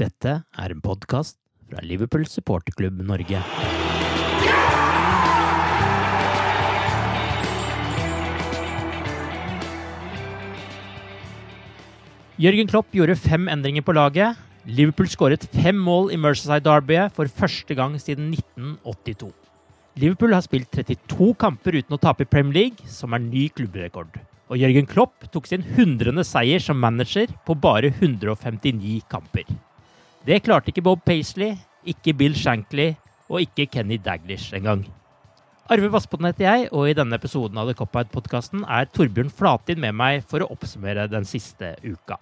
Dette er en podkast fra Liverpool supporterklubb Norge. Jørgen Klopp gjorde fem endringer på laget. Liverpool skåret fem mål i Merseyside Derby for første gang siden 1982. Liverpool har spilt 32 kamper uten å tape i Premier League, som er ny klubbrekord. Og Jørgen Klopp tok sin hundrende seier som manager på bare 159 kamper. Det klarte ikke Bob Paisley, ikke Bill Shankly og ikke Kenny Daglish engang. Arve Vassbotn heter jeg, og i denne episoden av The Cop-Out-podkasten er Torbjørn Flatin med meg for å oppsummere den siste uka.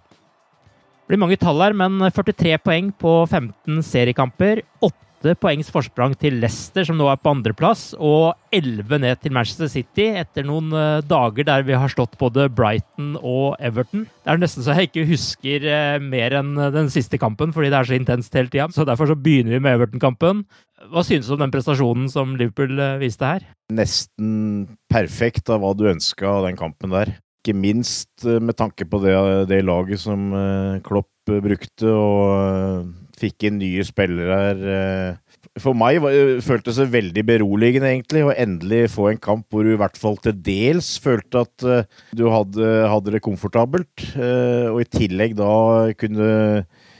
Det blir mange tall her, men 43 poeng på 15 seriekamper. 8 poengs forsprang til Leicester, som nå er på andreplass, og 11 ned til Manchester City etter noen eh, dager der vi har slått både Brighton og Everton. Det er nesten så jeg ikke husker eh, mer enn den siste kampen, fordi det er så intenst hele tida. Så derfor så begynner vi med Everton-kampen. Hva synes du om den prestasjonen som Liverpool eh, viste her? nesten perfekt av hva du ønska av den kampen der. Ikke minst eh, med tanke på det, det laget som eh, Klopp eh, brukte, og eh, fikk inn nye spillere eh. For meg eh, føltes det veldig beroligende, egentlig, å endelig få en kamp hvor du i hvert fall til dels følte at eh, du hadde, hadde det komfortabelt, og i tillegg da kunne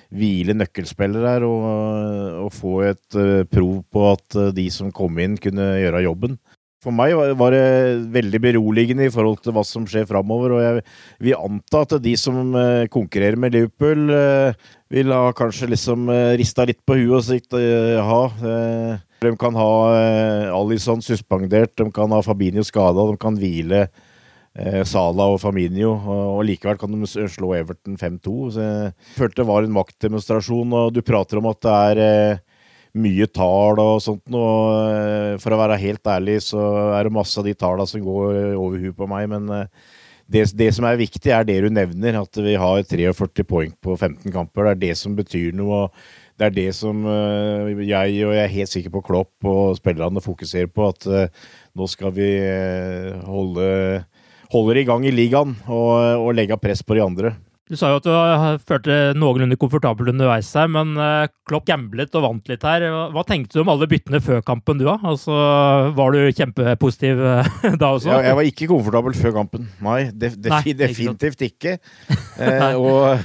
hvile nøkkelspillere her og, og få et prov på at de som kom inn, kunne gjøre jobben. For meg var- det veldig beroligende i forhold til hva som skjer framover. Og jeg vil anta at de som eh, konkurrerer med Liverpool, eh, vil ha kanskje liksom eh, rista litt på huet og sagt ja. De kan ha Alison suspendert, de kan ha Fabinho skada, de kan hvile Sala og Faminio, og, likevel kan de slå Everton 5-2. Så jeg følte det var en maktdemonstrasjon, og du prater om at det er mye tall og sånt noe. eh, For å være helt ærlig så er det masse av de tallene som går over huet på meg, men eh, det, det som er viktig, er det du nevner, at vi har 43 poeng på 15 kamper. Det er det som betyr noe. og Det er det som eh, jeg, og jeg er helt sikker på Klopp og spillerne fokuserer på, at nå skal vi holde holder i gang i ligaen og, og legge press på de andre. Du sa jo at du følte noenlunde komfortabel underveis her, men eh, Klopp gamblet og vant litt her. Hva- tenkte du om alle byttene før kampen, du da? Altså, var du kjempepositiv eh, da også? Jeg, jeg var ikke komfortabel før kampen. Nei, def, def Nei, definitivt ikke. Eh, og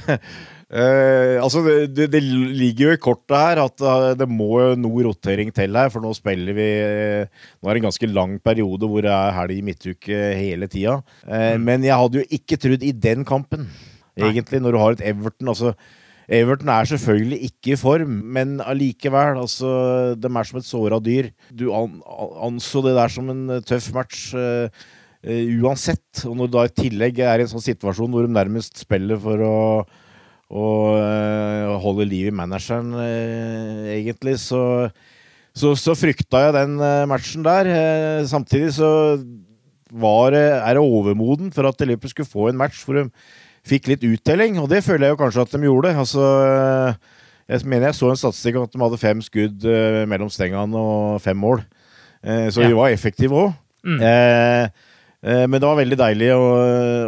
eh, altså, det, det, ligger jo i kortet her at det må noe rotering til her, for nå spiller vi Nå er det en ganske lang periode hvor det er helg i midtuke hele tida. Eh, Men jeg hadde jo ikke trodd i den kampen, egentlig, når du har et Everton. altså Everton er selvfølgelig ikke i form, men allikevel. Altså, de er som et såra dyr. Du an, anså det der som en eh, tøff match uh, uh, uansett. Og når du da i tillegg er i en sånn situasjon hvor de nærmest spiller for å, å uh, holde liv i manageren, egentlig, så, så, så frykta jeg den matchen der. Samtidig så var er det overmoden for at Liverpool skulle få en match hvor de fikk litt uttelling, og det føler jeg jo kanskje at de gjorde. Altså, jeg mener jeg så en statistikk at de hadde fem skudd eh, mellom stengene og fem mål. Eh, så Ja. de var effektive òg. Mm. Eh, eh, men det var veldig deilig å,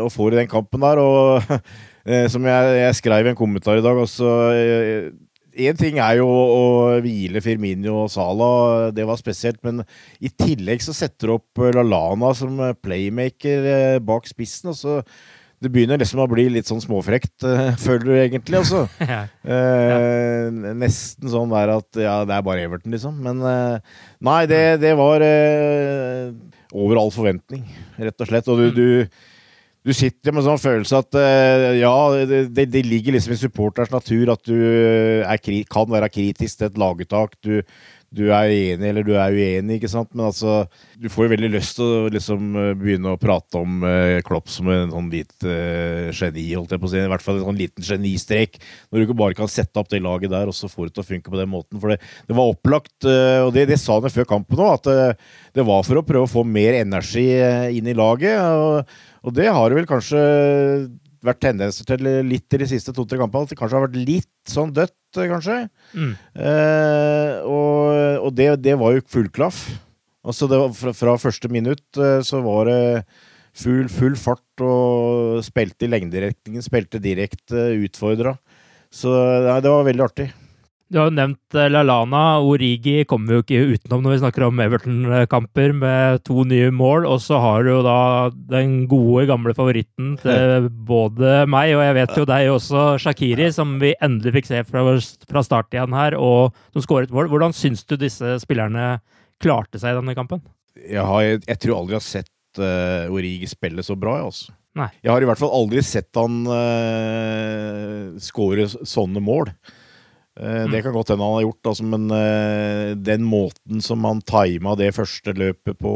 å få i den kampen der. Og som jeg, jeg skrev i en kommentar i dag også Én ting er jo å hvile Firmino og Salah, det var spesielt. Men i tillegg så setter du opp Lalana som playmaker bak spissen. Og så det begynner liksom å bli litt sånn småfrekt, uh, føler du egentlig, altså. Ja. Eh, Nesten sånn der at ja, det er bare Everton, liksom. Men uh, nei, det, det var over all forventning, rett og slett. Og du, du, du sitter med en sånn følelse at ja, det, det, ligger liksom i supporters natur at du er, kri- kan være kritisk til et laguttak. Du, du er enig eller du er uenig, ikke sant. Men altså, du får jo veldig lyst til å liksom eh, begynne å prate om uh, Klopp som en sånn litt uh, geni, holdt jeg på å si. I hvert fall en sånn liten genistrek. Når du ikke bare kan sette opp det laget der, og så får det til å funke på den måten. For det, det var opplagt, uh, og det, det sa han før kampen òg, at det, var for å prøve å få mer energi eh, inn i laget. Og, og det har du vel kanskje vært tendenser til litt i de siste to-tre kampene. At det kanskje har vært litt sånn dødt, eh, kanskje. Mm. Eh, og og det, det var jo full klaff. Altså det var fra, fra første minutt eh, så var det full, full fart og spilte i lengderetningen, spilte direkte, utfordra. Så nei, det var veldig artig. Du har jo nevnt Lalana. Lallana. Origi kommer vi jo ikke utenom når vi snakker om Everton-kamper med to nye mål. Og så har du jo da den gode, gamle favoritten til både meg og jeg vet jo deg også, Shakiri, som vi endelig fikk se fra, fra start igjen her, og som skåret mål. Hvordan syns du disse spillerne klarte seg i denne kampen? Jeg, har, jeg tror aldri jeg har sett uh, Origi spille så bra, jeg, altså. Nei. Jeg har i hvert fall aldri sett han uh, skåre sånne mål. Eh, Det kan godt hende han har gjort, altså, men uh, den måten som han tima det første løpet på,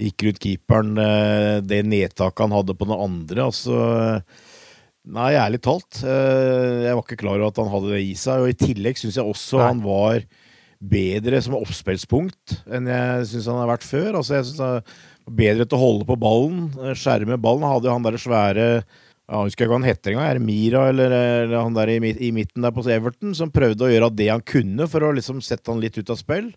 gikk rundt keeperen, uh, det nedtaket han hadde på den andre altså Nei, ærlig talt. Uh, jeg var ikke klar over at han hadde det i seg. Og i tillegg syns jeg også Nei. han var bedre som oppspillspunkt enn jeg syns han har vært før. Altså, jeg synes han var bedre til å holde på ballen, skjerme ballen. Hadde jo han der svære ja, husker ikke hva han heter engang. Er det Mira eller, eller han der i, i midten der på Everton som prøvde å gjøre det han kunne for å liksom sette han litt ut av spill?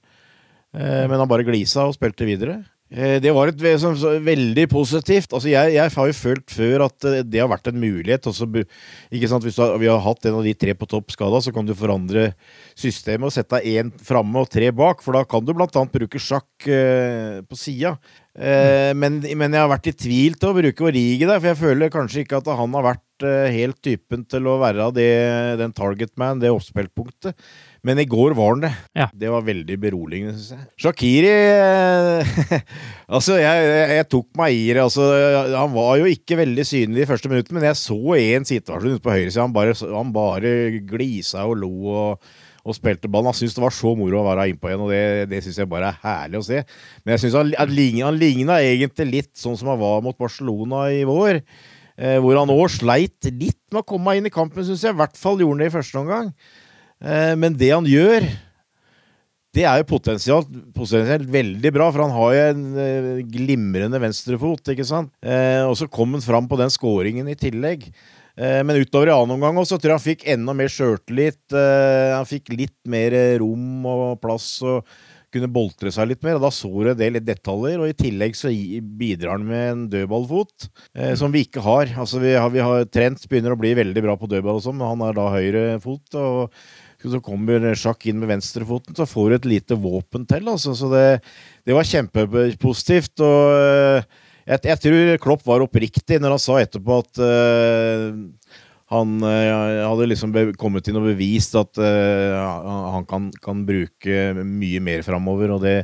Eh, men han bare glisa og spilte videre. Eh, det var et så, veldig positivt. Altså jeg, jeg har jo følt før at eh, det har vært en mulighet. Også, ikke sant? Hvis har, vi har hatt en av de tre på topp skada, så kan du forandre systemet og sette én framme og tre bak. For da kan du bl.a. bruke sjakk eh, på sida. Eh, men, men jeg har vært i tvil til å bruke Origi der, for jeg føler kanskje ikke at han har vært eh, helt typen til å være det, den target man, det oppspillpunktet. Men i går var han det. Ja. Det var veldig beroligende, syns jeg. Shakiri eh, Altså, jeg, jeg, tok meg i det. Altså, han var jo ikke veldig synlig de første minuttene, men jeg så en situasjon ute på høyresida. Han, bare- han bare glisa og lo og, og spilte ballen. Han syntes det var så moro å være innpå igjen, og det, det syns jeg bare er herlig å se. Men jeg syns han, han, han ligna egentlig litt sånn som han var mot Barcelona i vår. Eh, hvor han òg sleit litt med å komme inn i kampen, syns jeg. I hvert fall gjorde han det i første omgang. Eh, men det han gjør, det er jo potensielt, potensielt veldig bra, for han har jo en eh, glimrende venstrefot, ikke sant? Eh, og så kom han fram på den skåringen i tillegg. Men utover i annen omgang også, så tror jeg han fikk enda mer sjøltillit. Han fikk litt mer rom og plass og kunne boltre seg litt mer. og Da så du en del detaljer, og i tillegg så bidrar han med en dødballfot, som vi ikke har. Altså vi har, vi har Trent begynner å bli veldig bra på dødball og sånn, men han har da høyre fot. og så kommer sjakk inn med venstrefoten, så får du et lite våpen til. Altså. Så det, det var kjempepositivt. Og eh, jeg, jeg tror Klopp var oppriktig når han sa etterpå at uh, han uh, hadde liksom kommet inn og bevist at uh, han kan, kan bruke mye mer framover. Og det,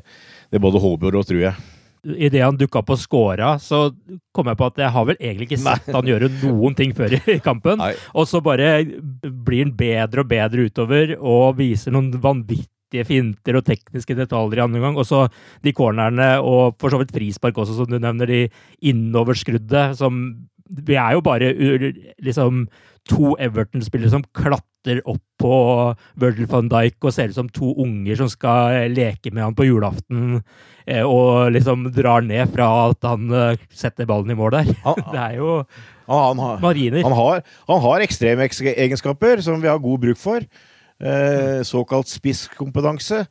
det både håper og tror jeg. Idet han dukka på scora, så kom jeg på at jeg har vel egentlig ikke sett han gjøre noen ting før i kampen. Nei. Og så bare blir han bedre og bedre utover og viser noen vanvittige finter og tekniske detaljer i andre gang. Og så de cornerne og for så vidt frispark også, som du nevner, de innoverskrudde som Vi er jo bare liksom to Everton-spillere som klatrer opp på Virgil van Dijk og ser ut som to unger som skal leke med han på julaften, eh, og liksom drar ned fra at han eh, setter ballen i mål der. Han, Det er jo Han, han, har- Mariner. han har, han har ekstreme egenskaper som vi har god bruk for. Eh, såkalt spisskompetanse.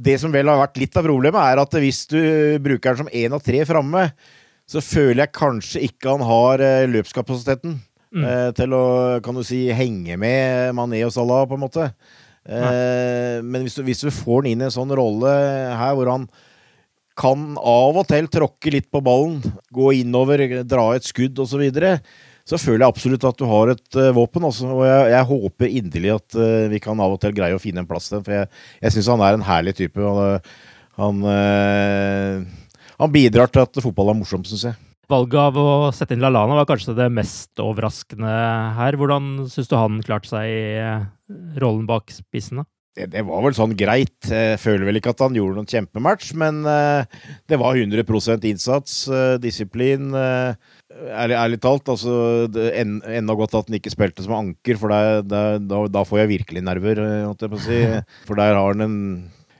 Det som vel har vært litt av problemet, er at hvis du bruker den som én av tre framme, så føler jeg kanskje ikke han har eh, løpskapasiteten eh, til å kan du si, henge med Mané og Salah, på en måte. Eh, men hvis du, hvis du får han inn i en sånn rolle her hvor han kan av og til tråkke litt på ballen, gå innover, dra et skudd osv., så, videre, så føler jeg absolutt at du har et uh, våpen. Også, og jeg, jeg håper inderlig at uh, vi kan av og til greie å finne en plass til den. For jeg, jeg syns han er en herlig type. Og, uh, han, han bidrar til at fotball er morsomt, syns jeg. Valget av å sette inn Lallana var kanskje det mest overraskende her. Hvordan syns du han klarte seg i eh, rollen bak spissen? da? det, det var vel sånn greit. Jeg føler vel ikke at han gjorde noen kjempematch, men eh, det var 100 innsats, eh, disiplin. ærlig, ærlig talt, altså en, Enda godt at han ikke spilte som anker, for der, der, da, da får jeg virkelig nerver, holdt jeg på å si. For der har han en,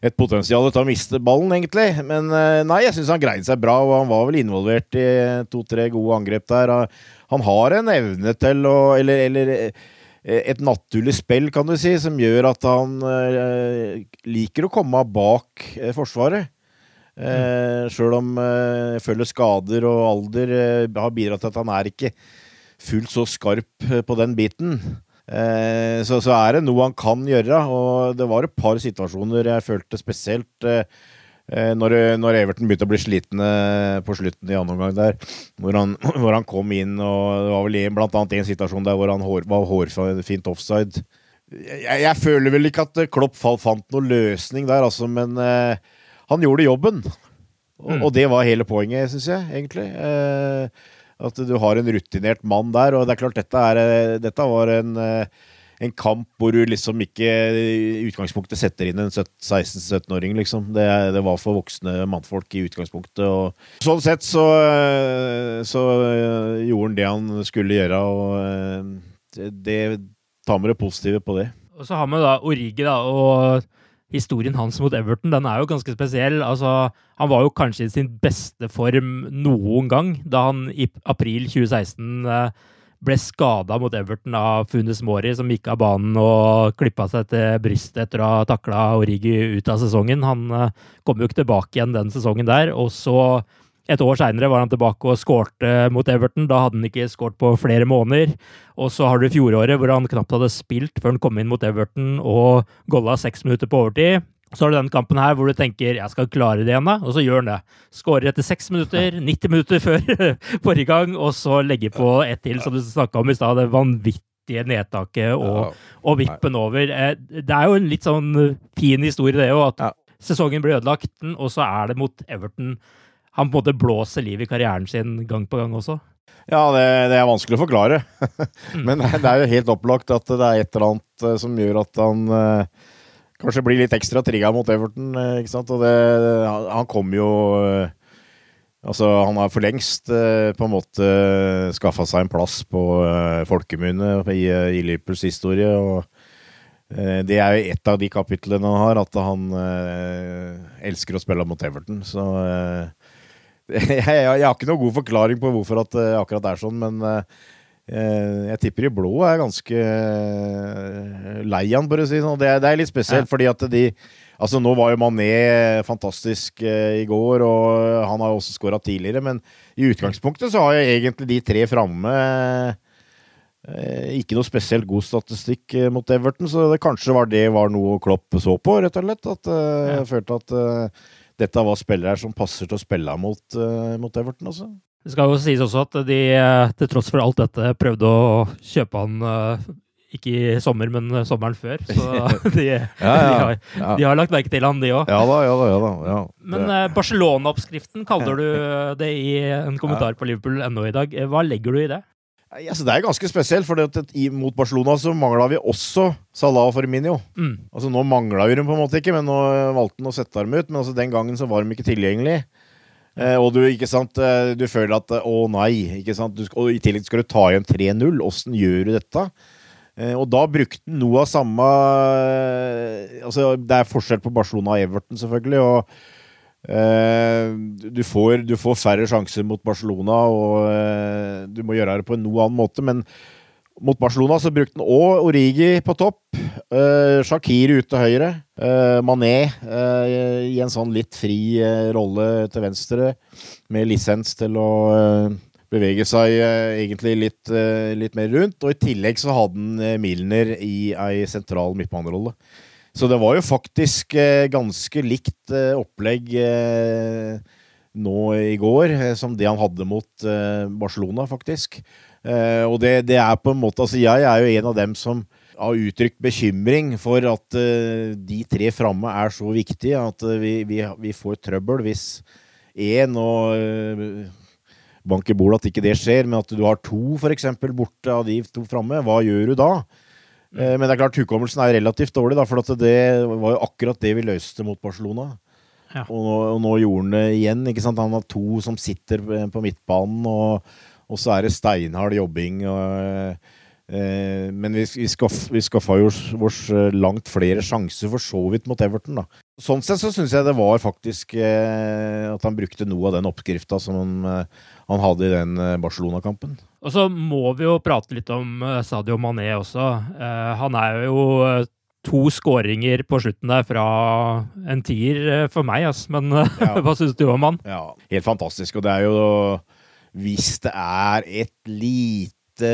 et potensial til å miste ballen, egentlig. Men eh, nei, jeg syns han greide seg bra, og han var vel involvert i to-tre gode angrep der. Han har en evne til å Eller, eller eh, et naturlig spill, kan du si, som gjør at han eh, liker å komme bak eh, Forsvaret. Mm. Sjøl om eh, jeg føler skader og alder eh, har bidratt til at han er ikke fullt så skarp eh, på den biten. Eh, så, så er det noe han kan gjøre, og det var et par situasjoner jeg følte spesielt eh, eh, når, når Everton begynte å bli slitne på slutten i andre omgang der, hvor han, hvor han kom inn, og det var vel en- blant annet en situasjon der hvor han hår, var hårfint offside. Jeg, jeg føler vel ikke at Klopp fant noen løsning der, altså, men eh, han gjorde jobben. Og, Mm. og det var hele poenget, syns jeg, egentlig. Eh, at du har en rutinert mann der. Og det er klart, dette, er, eh, dette var en, eh, en kamp hvor du liksom ikke i utgangspunktet setter inn en 16-17-åring, liksom. Det, det var for voksne mannfolk i utgangspunktet. Og sånn sett så, eh, så gjorde han det han skulle gjøre, og det tar med det positive på det. Og så har vi da Origi, da, og historien hans mot Everton den er jo ganske spesiell. Altså, han var jo kanskje i sin beste form noen gang da han i april 2016 eh, ble skada mot Everton av Funes Mori, som gikk av banen og klippa seg til brystet etter å ha takla Origi ut av sesongen. Han eh, kom jo ikke tilbake igjen den sesongen der. Og så, et år seinere, var han tilbake og skårte mot Everton. Da hadde han ikke skåret på flere måneder. Og så har du fjoråret hvor han knapt hadde spilt før han kom inn mot Everton og golla seks minutter på overtid. Så har du den kampen her hvor du tenker jeg skal klare det igjen, da, og så gjør han det. Skårer etter seks minutter, 90 minutter før forrige gang, og så legger på ett til, som du snakka om i stad. Det vanvittige nedtaket og, og vippen over. Eh, Det er jo en litt sånn fin historie, det òg, at sesongen blir ødelagt, og så er det mot Everton. Han på en måte blåser liv i karrieren sin gang på gang også. Ja, det, det er vanskelig å forklare. Men det er jo helt opplagt at det er et eller annet eh, som gjør at han eh, kanskje blir litt ekstra trigga mot Everton. eh, ikke sant? Og det, han, kom jo eh, Altså, han har for lengst eh, på en måte skaffa seg en plass på eh, folkemunne i, i Liverpools historie. og det er jo et av de kapitlene han har, at han elsker å spille mot Everton. Så jeg, jeg, har ikke noen god forklaring på hvorfor at det akkurat er sånn, men eh, eh, jeg tipper i blå er ganske eh, lei han, for å si det sånn. Det, er- det er litt spesielt, Ja. fordi at de Altså Nå var jo Mané fantastisk eh, i går, og han har også skåra tidligere, men i utgangspunktet så har jo egentlig de tre framme eh, ikke noe spesielt god statistikk eh, mot Everton, så det kanskje var det var noe Klopp så på, rett og slett. At jeg jeg følte at eh, dette var spillere som passer til å spille mot, uh, mot Everton altså. Det skal jo sies også at de, eh, til tross for alt dette, prøvde å kjøpe han uh, ikke i sommer, men sommeren før. Så de, ja. de, har, Ja. de har lagt merke til han, de òg. Ja da, ja da. ja da. Ja. Men eh, Barcelona-oppskriften kaller du det i en kommentar på Liverpool.no i dag. Hva legger du i det? Altså, det er ganske spesielt, for mot Barcelona så mangla vi også Salah og Firmino. Mm. Altså Nå mangla vi dem på en måte ikke, men nå valgte han å sette dem ut. Men altså den gangen så var de ikke tilgjengelige. Eh, og du ikke sant, eh, du føler at eh, å nei, ikke sant? Du, og i tillegg skal du ta igjen 3-0. Åssen gjør du dette? Eh, og da brukte han noe av samme eh, Altså Det er forskjell på Barcelona og Everton, selvfølgelig. og Eh, du, får, du får færre sjanser mot Barcelona, og eh, du må gjøre det på en noe annen måte. Men mot Barcelona så brukte han òg Origi på topp. Uh, Shakir ute til høyre. Mané i en sånn litt fri rolle til venstre, med lisens til å bevege seg egentlig litt, litt, mer rundt. Og i tillegg så hadde han Milner i ei sentral midtbanerolle. Så det var jo faktisk ganske likt opplegg nå i går som det han hadde mot Barcelona, faktisk. Og det, det, er på en måte Altså, jeg er jo en av dem som har uttrykt bekymring for at de tre framme er så viktige at vi, vi, vi, får trøbbel hvis én og bank i bordet at ikke det skjer, men at du har to f.eks. borte av de to framme. Hva gjør du da? Mm. Men det er klart hukommelsen er relativt dårlig, da, for det var jo akkurat det vi løste mot Barcelona. Ja. Og, nå, og, nå, gjorde han det igjen. ikke sant? Han har to som sitter på midtbanen. og og så er det steinhard jobbing. Og, eh, men vi, vi, skaff, vi skaffa jo oss eh, langt flere sjanser for så vidt mot Everton. da. Sånn sett så syns jeg det var faktisk eh, at han brukte noe av den oppskrifta som han, eh, han, hadde i den eh, Barcelona-kampen. Og så må vi jo prate litt om Sadio Mané også. Eh, han er jo to skåringer på slutten der fra en tier for meg, ass. Men ja. hva syns du om han? Ja, helt fantastisk. Og det er jo hvis det er et lite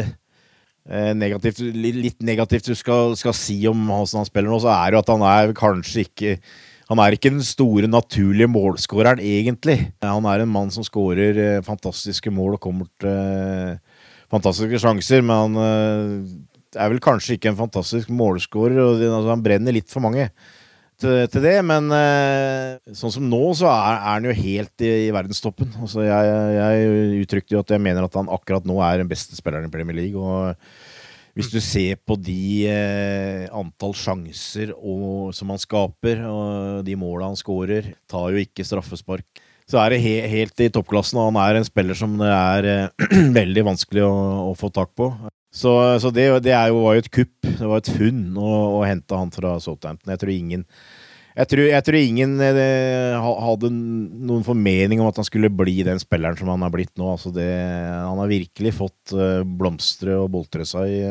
eh, negativt, litt negativt du skal, skal si om hvordan han spiller nå, så er det jo at han er kanskje ikke han er ikke den store, naturlige målskåreren, egentlig. Han er en mann som skårer eh, fantastiske mål og kommer til eh, fantastiske sjanser, men han eh, er vel kanskje ikke en fantastisk målskårer. og altså, Han brenner litt for mange til, det, men sånn som nå, så er han jo helt i, i verdenstoppen. Altså, jeg, jeg uttrykte jo at jeg mener at han akkurat nå er den beste spilleren i Premier League. og hvis du ser på de eh, antall sjanser og, som han skaper, og de måla han skårer, tar jo ikke straffespark. Så er det he helt i toppklassen, og han er en spiller som det er eh, veldig vanskelig å, å, få tak på. Så, så det, det jo, var jo et kupp. Det var et funn å, å hente han fra Southampton. Jeg tror ingen jeg tror, jeg tror ingen eh, hadde noen formening om at han skulle bli den spilleren som han har blitt nå. Altså det, han har virkelig fått uh, blomstre og boltre seg i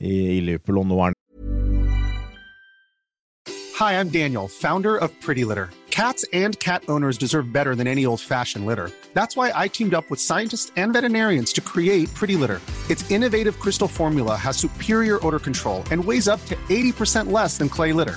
i, i Liverpool, og nå er Hi, I'm Daniel, founder of Pretty Litter. Cats and cat owners deserve better than any old-fashioned litter. That's why I teamed up with scientists and veterinarians to create Pretty Litter. Its innovative crystal formula has superior odor control and weighs up to 80% less than clay litter.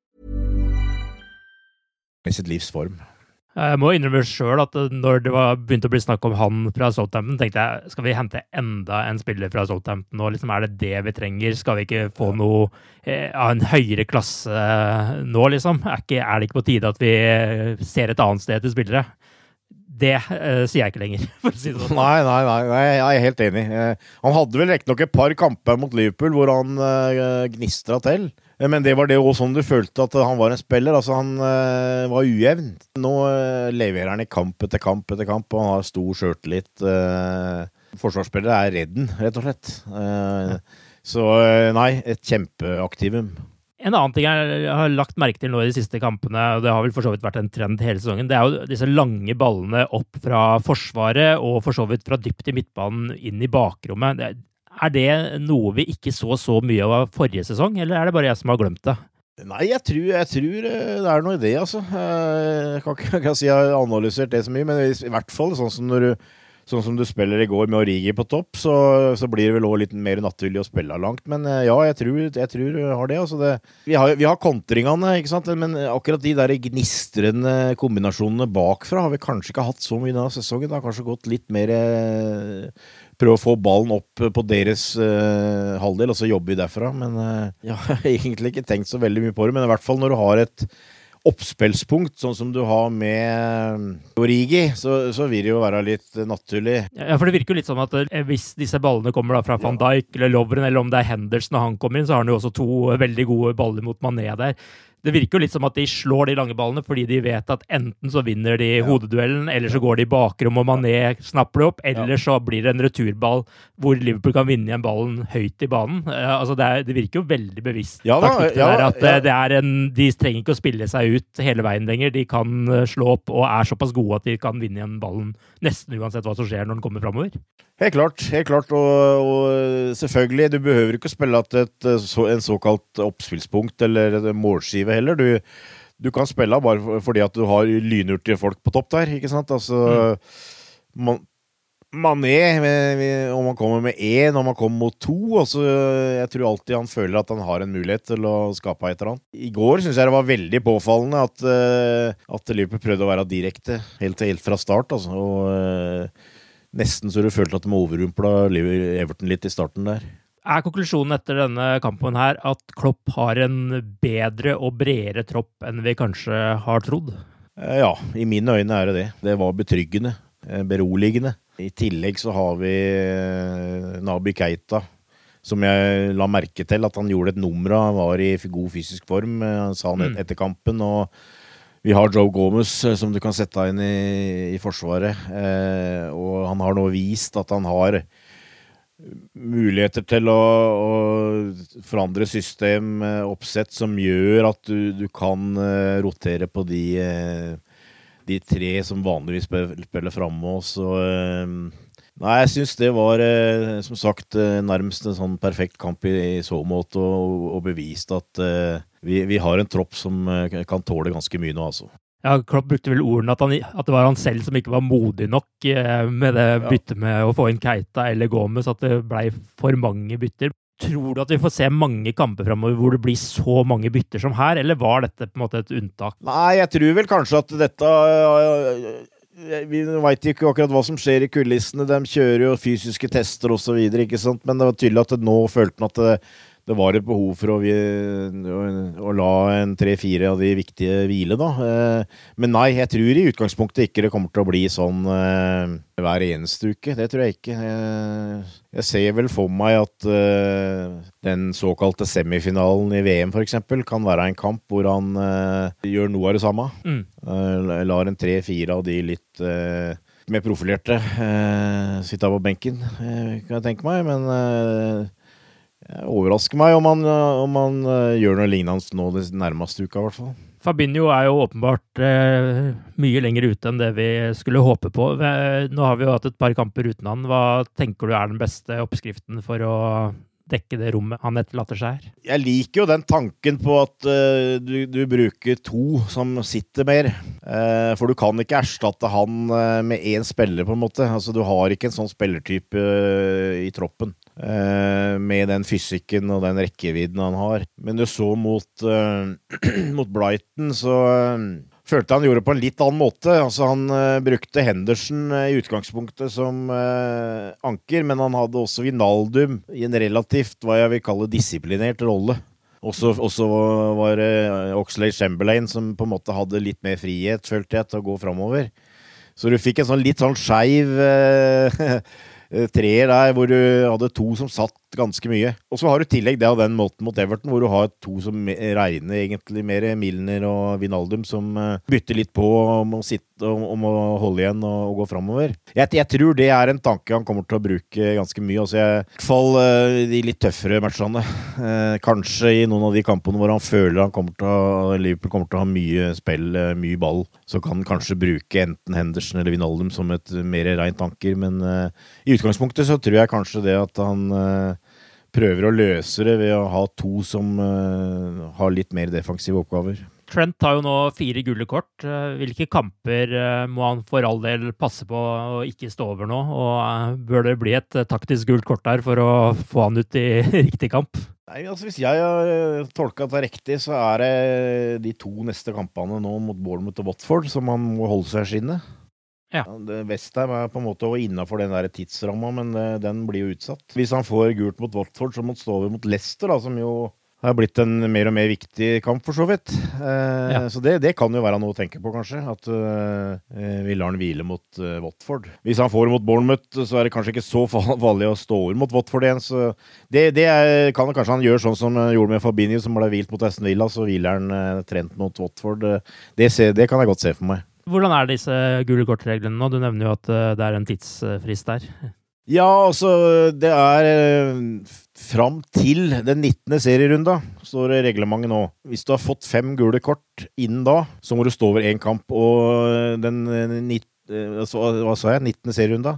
I sitt livs form. Jeg må innrømme sjøl at når det var begynte å bli snakk om han fra Southampton, tenkte jeg skal vi hente enda en spiller fra Southampton nå? Liksom, er det det vi trenger? Skal vi ikke få noe eh, av en høyere klasse nå, liksom? Er, ikke, er det ikke på tide at vi ser et annet sted til spillere? Det eh, sier jeg ikke lenger, for å si det sånn. Nei, nei, nei, jeg er helt enig. Eh, Han hadde vel riktignok et par kamper mot Liverpool hvor han gnistra til. Men det var det òg sånn du følte at han var en spiller. Altså, han eh, var ujevn. Nå eh, leverer han i kamp etter kamp etter kamp, og han har stor sjøltillit. Uh, forsvarsspillere er redden, rett og slett. Eh, så nei, et kjempeaktivum. En annen ting jeg har lagt merke til nå i de siste kampene, og det har vel for så vidt vært en trend hele sesongen, det er jo disse lange ballene opp fra forsvaret og for så vidt fra dypt i midtbanen inn i bakrommet. Det, er det noe vi ikke så så mye av forrige sesong, eller er det bare jeg som har glemt det? Nei, jeg tror, jeg tror eh, det er noe i det, altså. Eh, Jeg kan ikke, jeg kan si jeg har analysert det så mye, men i hvert fall sånn som når du Sånn som du spiller i går med Origi på topp, så, så blir det vel òg litt mer naturlig å spille langt. Men eh, ja, jeg tror jeg tror har det. Altså det vi, har, vi har kontringene, ikke sant. Men akkurat de der gnistrende kombinasjonene bakfra har vi kanskje ikke hatt så mye denne sesongen. Det har kanskje gått litt mer eh, Prøve å få ballen opp på deres eh, halvdel, og så jobber vi derfra. Men eh, jeg har egentlig ikke tenkt så veldig mye på det. Men i hvert fall når du har et oppspillspunkt, sånn som du har med Origi, så, så vil det jo være litt naturlig. Ja, for det virker jo litt sånn at eh, hvis disse ballene kommer da fra van Dijk eller Lovren, eller om det er Henderson og han kommer inn, så har han jo også to veldig gode baller mot Mané der. Det virker jo litt som at de slår de lange ballene fordi de vet at enten så vinner de hodeduellen, eller så går de i bakrom og Mané snapper det opp, eller så blir det en returball hvor Liverpool kan vinne igjen ballen høyt i banen. Eh, altså det, er, det virker jo veldig bevisst Ja da, taktikk ja, der, at ja. eh, det er en, de trenger ikke å spille seg ut hele veien lenger. De kan eh, slå opp og er såpass gode at de kan vinne igjen ballen nesten uansett hva som skjer når den kommer framover. Helt klart. helt klart, og, og selvfølgelig, du behøver ikke å spille til et, så, en såkalt oppspillspunkt eller en målskive heller. Du, du kan spille bare fordi at du har lynhurtige folk på topp der, ikke sant? Altså, man, Mané, vi- om han kommer med én, om han kommer mot to altså, Jeg tror alltid han føler at han har en mulighet til å skape et eller annet. I går syns jeg det var veldig påfallende at, eh, at Liverpool prøvde å være direkte helt, helt fra start. Altså, og eh, Nesten så du følte at de overrumpla Everton litt i starten der. Er konklusjonen etter denne kampen her at Klopp har en bedre og bredere tropp enn vi kanskje har trodd? Eh, Ja, i mine øyne er det det. Det var betryggende. eh, Beroligende. I tillegg så har vi eh, Nabi Keita, som jeg la merke til at han gjorde et nummer av. Han var i god fysisk form, sa han Mm. etter kampen. Og vi har Joe Gomez, som du kan sette inn i, i Forsvaret. Eh, og han har nå vist at han har muligheter til å, å forandre system, eh, oppsett, som gjør at du, du kan eh, rotere på de, eh, de tre som vanligvis spiller, framme. oss. Nei, jeg syns det var som sagt nærmest en sånn perfekt kamp i, i så måte, og, og bevist at vi, vi har en tropp som kan tåle ganske mye nå, altså. Ja, Klopp brukte vel ordene at, han, at det var han selv som ikke var modig nok eh, med det byttet med å få inn Keita eller Gomez, at det blei for mange bytter. Tror du at vi får se mange kamper framover hvor det blir så mange bytter som her, eller var dette på en måte et unntak? Nei, jeg tror vel kanskje at dette øh, Vi veit ikke akkurat hva som skjer i kulissene. De kjører jo fysiske tester osv., ikke sant. Men det var tydelig at nå følte han at det, var et behov for å, vi, å, å la en tre-fire av de viktige hvile, da. Eh, Men nei, jeg tror i utgangspunktet ikke det kommer til å bli sånn eh, hver eneste uke. Det tror jeg ikke. Eh, Jeg ser vel for meg at den såkalte semifinalen i VM f.eks. kan være en kamp hvor han gjør noe av det samme. Mm. Lar en tre-fire av de litt mer profilerte sitte på benken, kan jeg tenke meg. Men jeg overrasker meg om han, eh, om han eh, gjør noe lignende nå den nærmeste uka, i hvert fall. Fabinho er jo åpenbart eh, mye lenger ute enn det vi skulle håpe på. Nå har vi jo hatt et par kamper uten han. Hva tenker du er den beste oppskriften for å dekke det rommet han etterlater seg her. Jeg liker jo den tanken på at uh, du, du, bruker to som sitter mer. Uh, for du kan ikke erstatte han uh, med én spiller, på en måte. Altså, du har ikke en sånn spillertype i troppen. Med den fysikken og den rekkevidden han har. Men du så mot, mot Brighton, så følte han gjorde det på en litt annen måte. Altså, han uh, brukte Henderson uh, i utgangspunktet som uh, anker, men han hadde også Vinaldum i en relativt hva jeg vil kalle disiplinert rolle. Også, også var det Oxlade Chamberlain som på en måte hadde litt mer frihet, følte jeg, til å gå framover. Så du fikk en sånn litt sånn skeiv treer der hvor du hadde to som satt ganske mye. Og så har du tillegg det av den måten mot Everton, hvor du har to som regner egentlig mer Milner og Vinaldum, som eh, bytter litt på om å, sitte, om å holde igjen og, og gå framover. Jeg, jeg, tror det er en tanke han kommer til å bruke ganske mye. Altså, I hvert fall uh, de litt tøffere matchene. Uh, kanskje i noen av de kampene hvor han føler han kommer til å, Liverpool kommer til å ha mye spill, mye ball, så kan han kanskje bruke enten Henderson eller Vinaldum som et mer reint anker. Men i utgangspunktet så tror jeg kanskje det at han prøver å løse det ved å ha to som uh, har litt mer defensive oppgaver. Trent har jo nå fire gule kort. Eh, hvilke kamper uh, må han for all del passe på å ikke stå over nå? Og bør det bli et taktisk gult kort der for å få han ut i riktig kamp? Nei, altså Hvis jeg har tolka det riktig, så er det de to neste kampene nå mot Bournemouth og Watford som han må holde seg i skinnet. Ja. Westham er på en måte innafor den der tidsramma, men eh, den blir jo utsatt. Hvis han får gult mot Watford, så må han stå over mot Leicester, da, som jo har blitt en mer og mer viktig kamp, for så vidt. Eh, ja. Så det, det, kan jo være noe å tenke på, kanskje. At eh, vi lar han hvile mot eh, Watford. Hvis han får mot Bournemouth, så er det kanskje ikke så vanlig å stå over mot Watford igjen. Så det, det er, kan kanskje han gjøre sånn som han gjorde med Fabinho, som ble hvilt mot Aston Villa. Så hviler han eh, trent mot Watford. Det, ser, det kan jeg godt se for meg. Hvordan er disse gule kort-reglene nå? Du nevner jo at eh, det er en tidsfrist der. Ja, altså Det er eh, fram til den 19. serierunda, står det reglementet nå. Hvis du har fått fem gule kort innen da, så må du stå over én kamp. Og den altså, Hva sa jeg? 19. serierunda?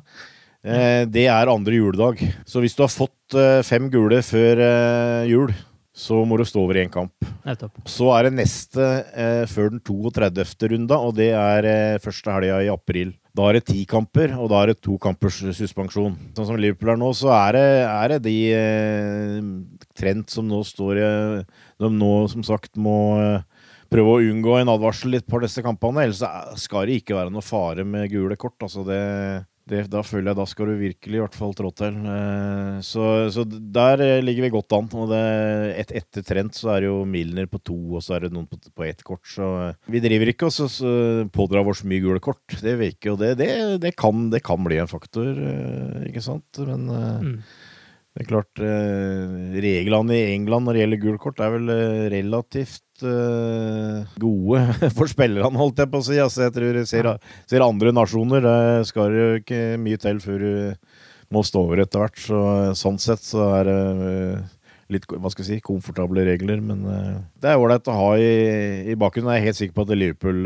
Det er andre juledag. Så hvis du har fått fem gule før jul, så må du stå over én kamp. Så er det neste eh, før den 32. runda, og det er eh, første helga i april. Da er det ti kamper, og da er det to kampers suspensjon. Sånn som Liverpool er nå, så er det, er det de eh, trend som nå står i De nå som sagt må eh, prøve å unngå en advarsel litt på disse kampene. Ellers skal det ikke være noe fare med gule kort. Altså det det, da føler jeg da skal du virkelig i hvert fall trå til. Eh, så, så, der eh, ligger vi godt an. Og det, et, etter Trent så er det jo Milner på to, og så er det noen på, på ett kort. Så eh, vi driver ikke og pådrar oss mye gule kort. Det virker jo det, det, det, kan, det kan bli en faktor, ikke sant? Men mm. Det er klart Reglene i England når det gjelder gult kort, er vel relativt uh, gode for spillerne, holdt jeg på å si. Altså, jeg tror jeg ser, ser andre nasjoner. Det skal jo ikke mye til før du må stå over etter hvert. Så, sånn sett så er det litt hva skal jeg si, komfortable regler. Men det er ålreit å ha i, i bakgrunnen. Jeg er helt sikker på at Liverpool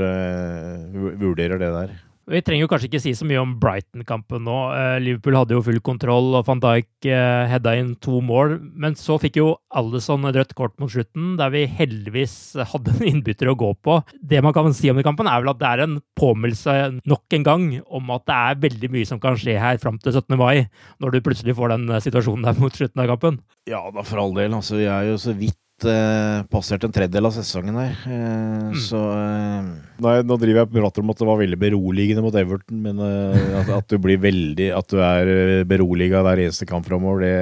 vurderer det der. Vi trenger jo kanskje ikke si så mye om Brighton-kampen nå. Eh, Liverpool hadde jo full kontroll, og van Dijk eh, heada inn to mål. Men så fikk jo Alison et rødt kort mot slutten, der vi heldigvis hadde en innbytter å gå på. Det man kan si om den kampen, er vel at det er en påminnelse nok en gang om at det er veldig mye som kan skje her fram til 17. mai, når du plutselig får den situasjonen der mot slutten av kampen. Ja da, for all del. Altså, jeg er jo så vidt uh, passert en tredjedel av sesongen her. Uh, mm. Så uh, Nei, nå driver jeg prater om at det var veldig beroligende mot Everton, men at, at, du blir veldig At du er beroliga hver eneste kamp framover, det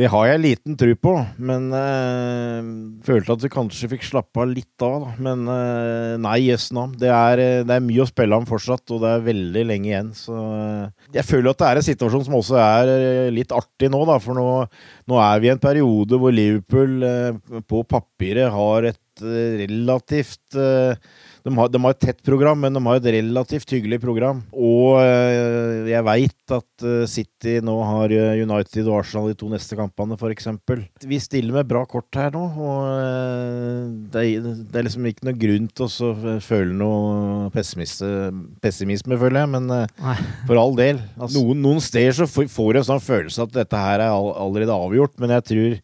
det har jeg liten tro på, men øh, følte at du kanskje fikk slappe av litt av. Da. Men øh, nei, yes navn. Det, det, er mye å spille om fortsatt, og det er veldig lenge igjen. Så øh, jeg føler at det er en situasjon som også er litt artig nå, da. For nå, nå er vi i en periode hvor Liverpool på papiret har et relativt de har, de har, et tett program, men de har et relativt hyggelig program. Og jeg veit at City nå har United og Arsenal de to neste kampene, f.eks. Vi stiller med bra kort her nå, og det er, det er liksom ikke noe grunn til å føle noe pessimisme, føler jeg. Men Nei. for all del. Altså, noen, noen steder så får du en sånn følelse at dette her er allerede avgjort, men jeg tror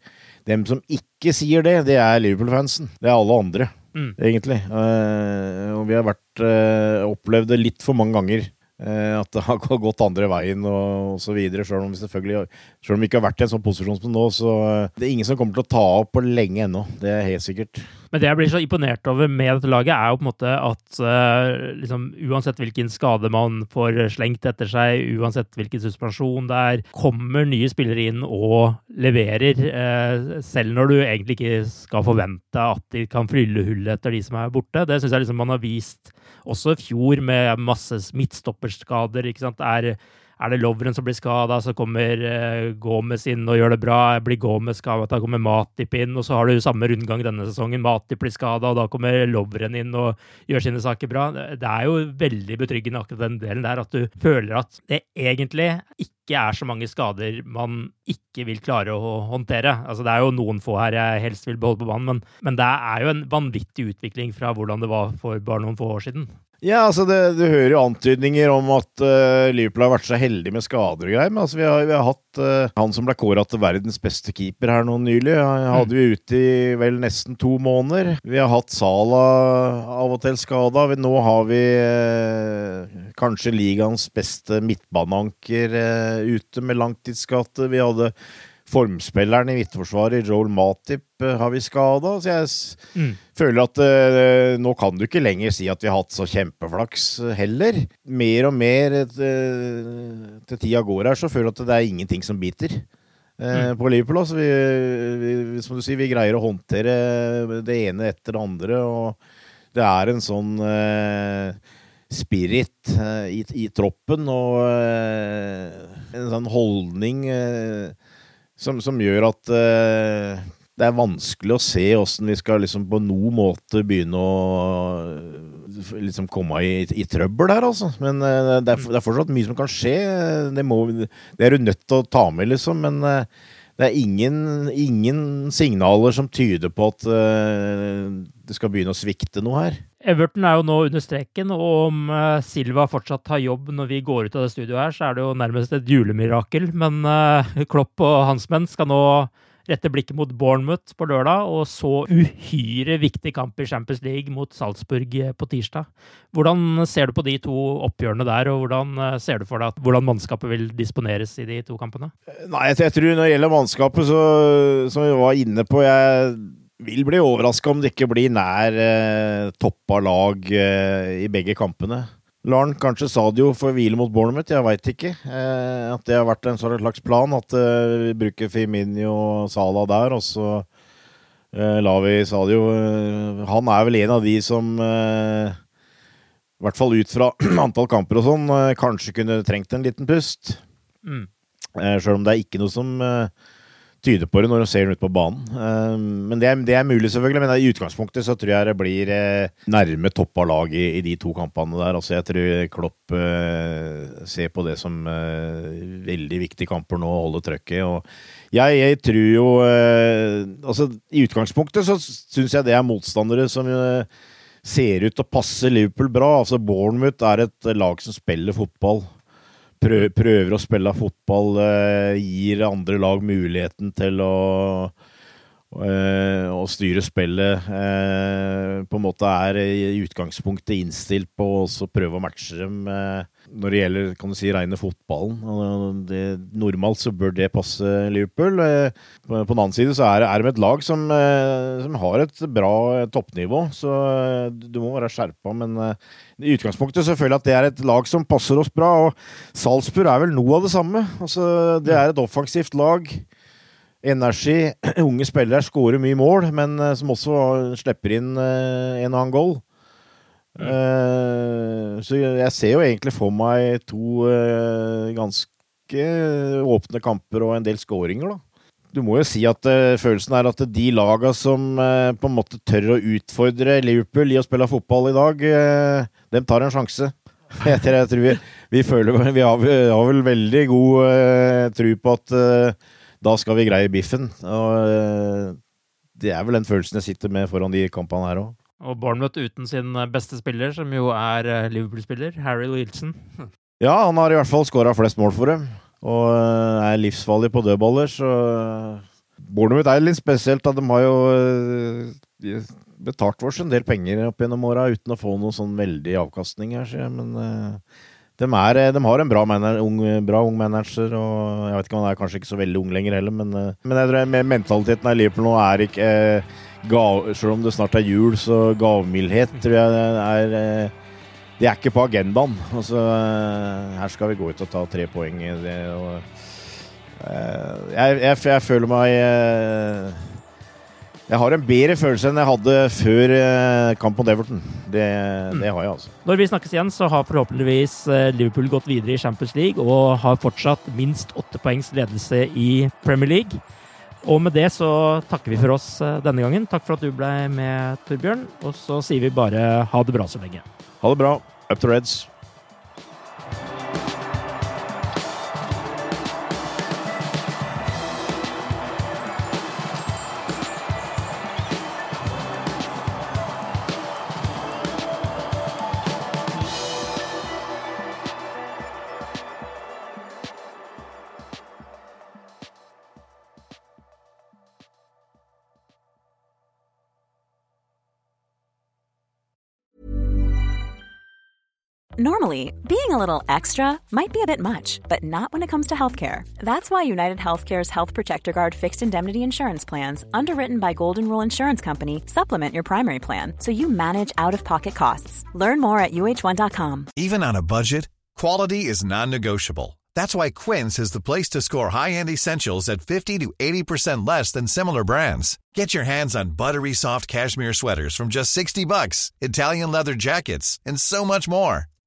dem som ikke sier det, det er Liverpool-fansen. Det er alle andre, mm. egentlig. Uh, og vi har vært uh, opplevd det litt for mange ganger. Uh, at det har gått andre veien og, osv. Selv om, selvfølgelig, selv om vi ikke har vært i en sånn posisjon som nå, så det er ingen som kommer til å ta opp på lenge ennå. Det er helt sikkert. Men det jeg blir så imponert over med dette laget, er jo på en måte at uh, liksom, uansett hvilken skade man får slengt etter seg, uansett hvilken suspensjon det er, kommer nye spillere inn og leverer. Uh, selv når du egentlig ikke skal forvente at de kan fylle hullet etter de som er borte. Det syns jeg liksom man har vist også i fjor, med masse midtstopperskader. ikke sant? Er er det Lovren som blir skada, så kommer uh, Gomez inn og gjør det bra. Blir Gomez skada, da kommer Matip inn, og så har du samme rundgang denne sesongen. Matip blir skada, og da kommer Lovren inn og gjør sine saker bra. Det er jo veldig betryggende akkurat den delen der, at du føler at det egentlig ikke er så mange skader man ikke vil klare å håndtere. Altså, det er jo noen få her jeg helst vil beholde på banen, men, men det er jo en vanvittig utvikling fra hvordan det var for bare noen få år siden. Ja, altså det, Du hører jo antydninger om at uh, Liverpool har vært så heldig med skader og greier. Men altså vi, har, vi har hatt uh, han som ble kåra til verdens beste keeper her nå nylig. Han hadde vi ute i vel nesten to måneder. Vi har hatt Sala av og til skada. Nå har vi uh, kanskje ligaens beste midtbaneanker ute med langtidsskade. Vi hadde formspilleren i Midtforsvaret, Joel Matip, eh, har vi skada. Så jeg mm. føler at uh, nå kan du ikke lenger si at vi har hatt så kjempeflaks heller. Mer og mer uh, til tida går her, så føler jeg at det er ingenting som biter. Uh, mm. På Liverpool, altså. Vi, vi, som du sier, vi greier å håndtere det ene etter det andre. Og det er en sånn spirit i, i, troppen og en sånn holdning som, som gjør at uh, det er vanskelig å se åssen vi skal liksom på noen måte begynne å liksom komme i, i trøbbel her, altså. Men uh, det, er, det, er, fortsatt mye som kan skje. Det, må, det er du nødt til å ta med, liksom. Men uh, det er ingen, ingen, signaler som tyder på at det skal begynne å svikte noe her. Everton er jo nå under streken, og om uh, Silva fortsatt har jobb når vi går ut av det studioet her, så er det jo nærmest et julemirakel. Men uh, Klopp og hans menn skal nå rette blikket mot Bournemouth på lørdag, og så uhyre viktig kamp i Champions League mot Salzburg eh, på tirsdag. Hvordan ser du på de to oppgjørene der, og hvordan ser du for deg at hvordan mannskapet vil disponeres i de to kampene? Nei, jeg tror når det gjelder mannskapet, så, som vi var inne på jeg vil bli overraska om det ikke blir nær eh, toppa lag eh, i begge kampene. Laren kanskje Sadio får hvile mot Bournemouth, jeg veit ikke. Eh, at det har vært en slags plan, at eh, vi bruker Firmini og Sala der, og så eh, lar vi Sadio eh, Han er vel en av de som eh, i hvert fall ut fra antall kamper og sånn, kanskje kunne trengt en liten pust. Mm. Sjøl om det er ikke noe som tyder på det når du ser den ut på banen. Uh, men det er, det er, mulig, selvfølgelig. Men i utgangspunktet så tror jeg det blir uh, nærme topp av laget i, de to kampene der. Altså Jeg tror Klopp uh, ser på det som veldig viktige kamper nå, å holde trøkket. Og jeg, jeg tror jo Altså, i utgangspunktet så syns jeg det er motstandere som ser ut til å passe Liverpool bra. Altså Bournemouth er et lag som spiller fotball prøver å spille fotball, eh, gir andre lag muligheten til å å eh, styre spillet. Eh, på en måte er i utgangspunktet innstilt på å prøve å matche dem når det gjelder kan du si, rene fotballen. Det, normalt så bør det passe Liverpool. På, den annen side så er, er de et lag som, som, har et bra toppnivå, så du må være skjerpa. Men i utgangspunktet så føler jeg at det er et lag som passer oss bra. Og Salzburg er vel noe av det samme. Altså, det er et offensivt lag energi. Unge spillere skårer mye mål, men som også slipper inn en og annen goal. Mm. Så jeg ser jo egentlig for meg to ganske åpne kamper og en del skåringer, da. du må jo si at uh, følelsen er at de laga som på en måte tør å utfordre Liverpool i å spille fotball i dag, dem tar en sjanse. Jeg tror vi, vi, føler Vi har, vi har vel veldig god tro på at da skal vi greie biffen. Og det er vel den følelsen jeg sitter med foran de kampene her òg. Og Bournemouth uten sin beste spiller, som jo er Liverpool-spiller, Harry Wilson. ja, han har i hvert fall skåra flest mål for dem. Og eh, er livsfarlig på dødballer, så Bournemouth er litt spesielt. Da. De har jo eh, betalt oss en del penger opp gjennom åra uten å få noe sånn veldig avkastning her, Men uh, de, er, de, har en bra, manager, ung, bra, ung, manager, og jeg vet ikke om han er kanskje ikke så veldig ung lenger heller, men, men jeg tror mentaliteten av Liverpool nå er ikke uh, gav, Selv om det snart er jul, så gavmildhet tror jeg er det er ikke på agendaen. Altså, her skal vi gå ut og ta tre poeng. Det, og, jeg, jeg, jeg, føler meg Jeg har en bedre følelse enn jeg hadde før kamp mot Everton. Det, mm. det, har jeg, altså. Når vi snakkes igjen, så har forhåpentligvis Liverpool gått videre i Champions League og har fortsatt minst åtte poengs ledelse i Premier League. Og med det så takker vi for oss denne gangen. Takk for at du ble med, Torbjørn. Og så sier vi bare ha det bra så lenge. Ha det bra. Up to Reds. Normally, being a little extra might be a bit much, but not when it comes to healthcare. That's why United Healthcare's Health Protector Guard fixed indemnity insurance plans, underwritten by Golden Rule Insurance Company, supplement your primary plan so you manage out of pocket costs. Learn more at uh1.com. Even on a budget, quality is non negotiable. That's why Quince is the place to score high end essentials at 50 to 80% less than similar brands. Get your hands on buttery soft cashmere sweaters from just 60 bucks, Italian leather jackets, and so much more.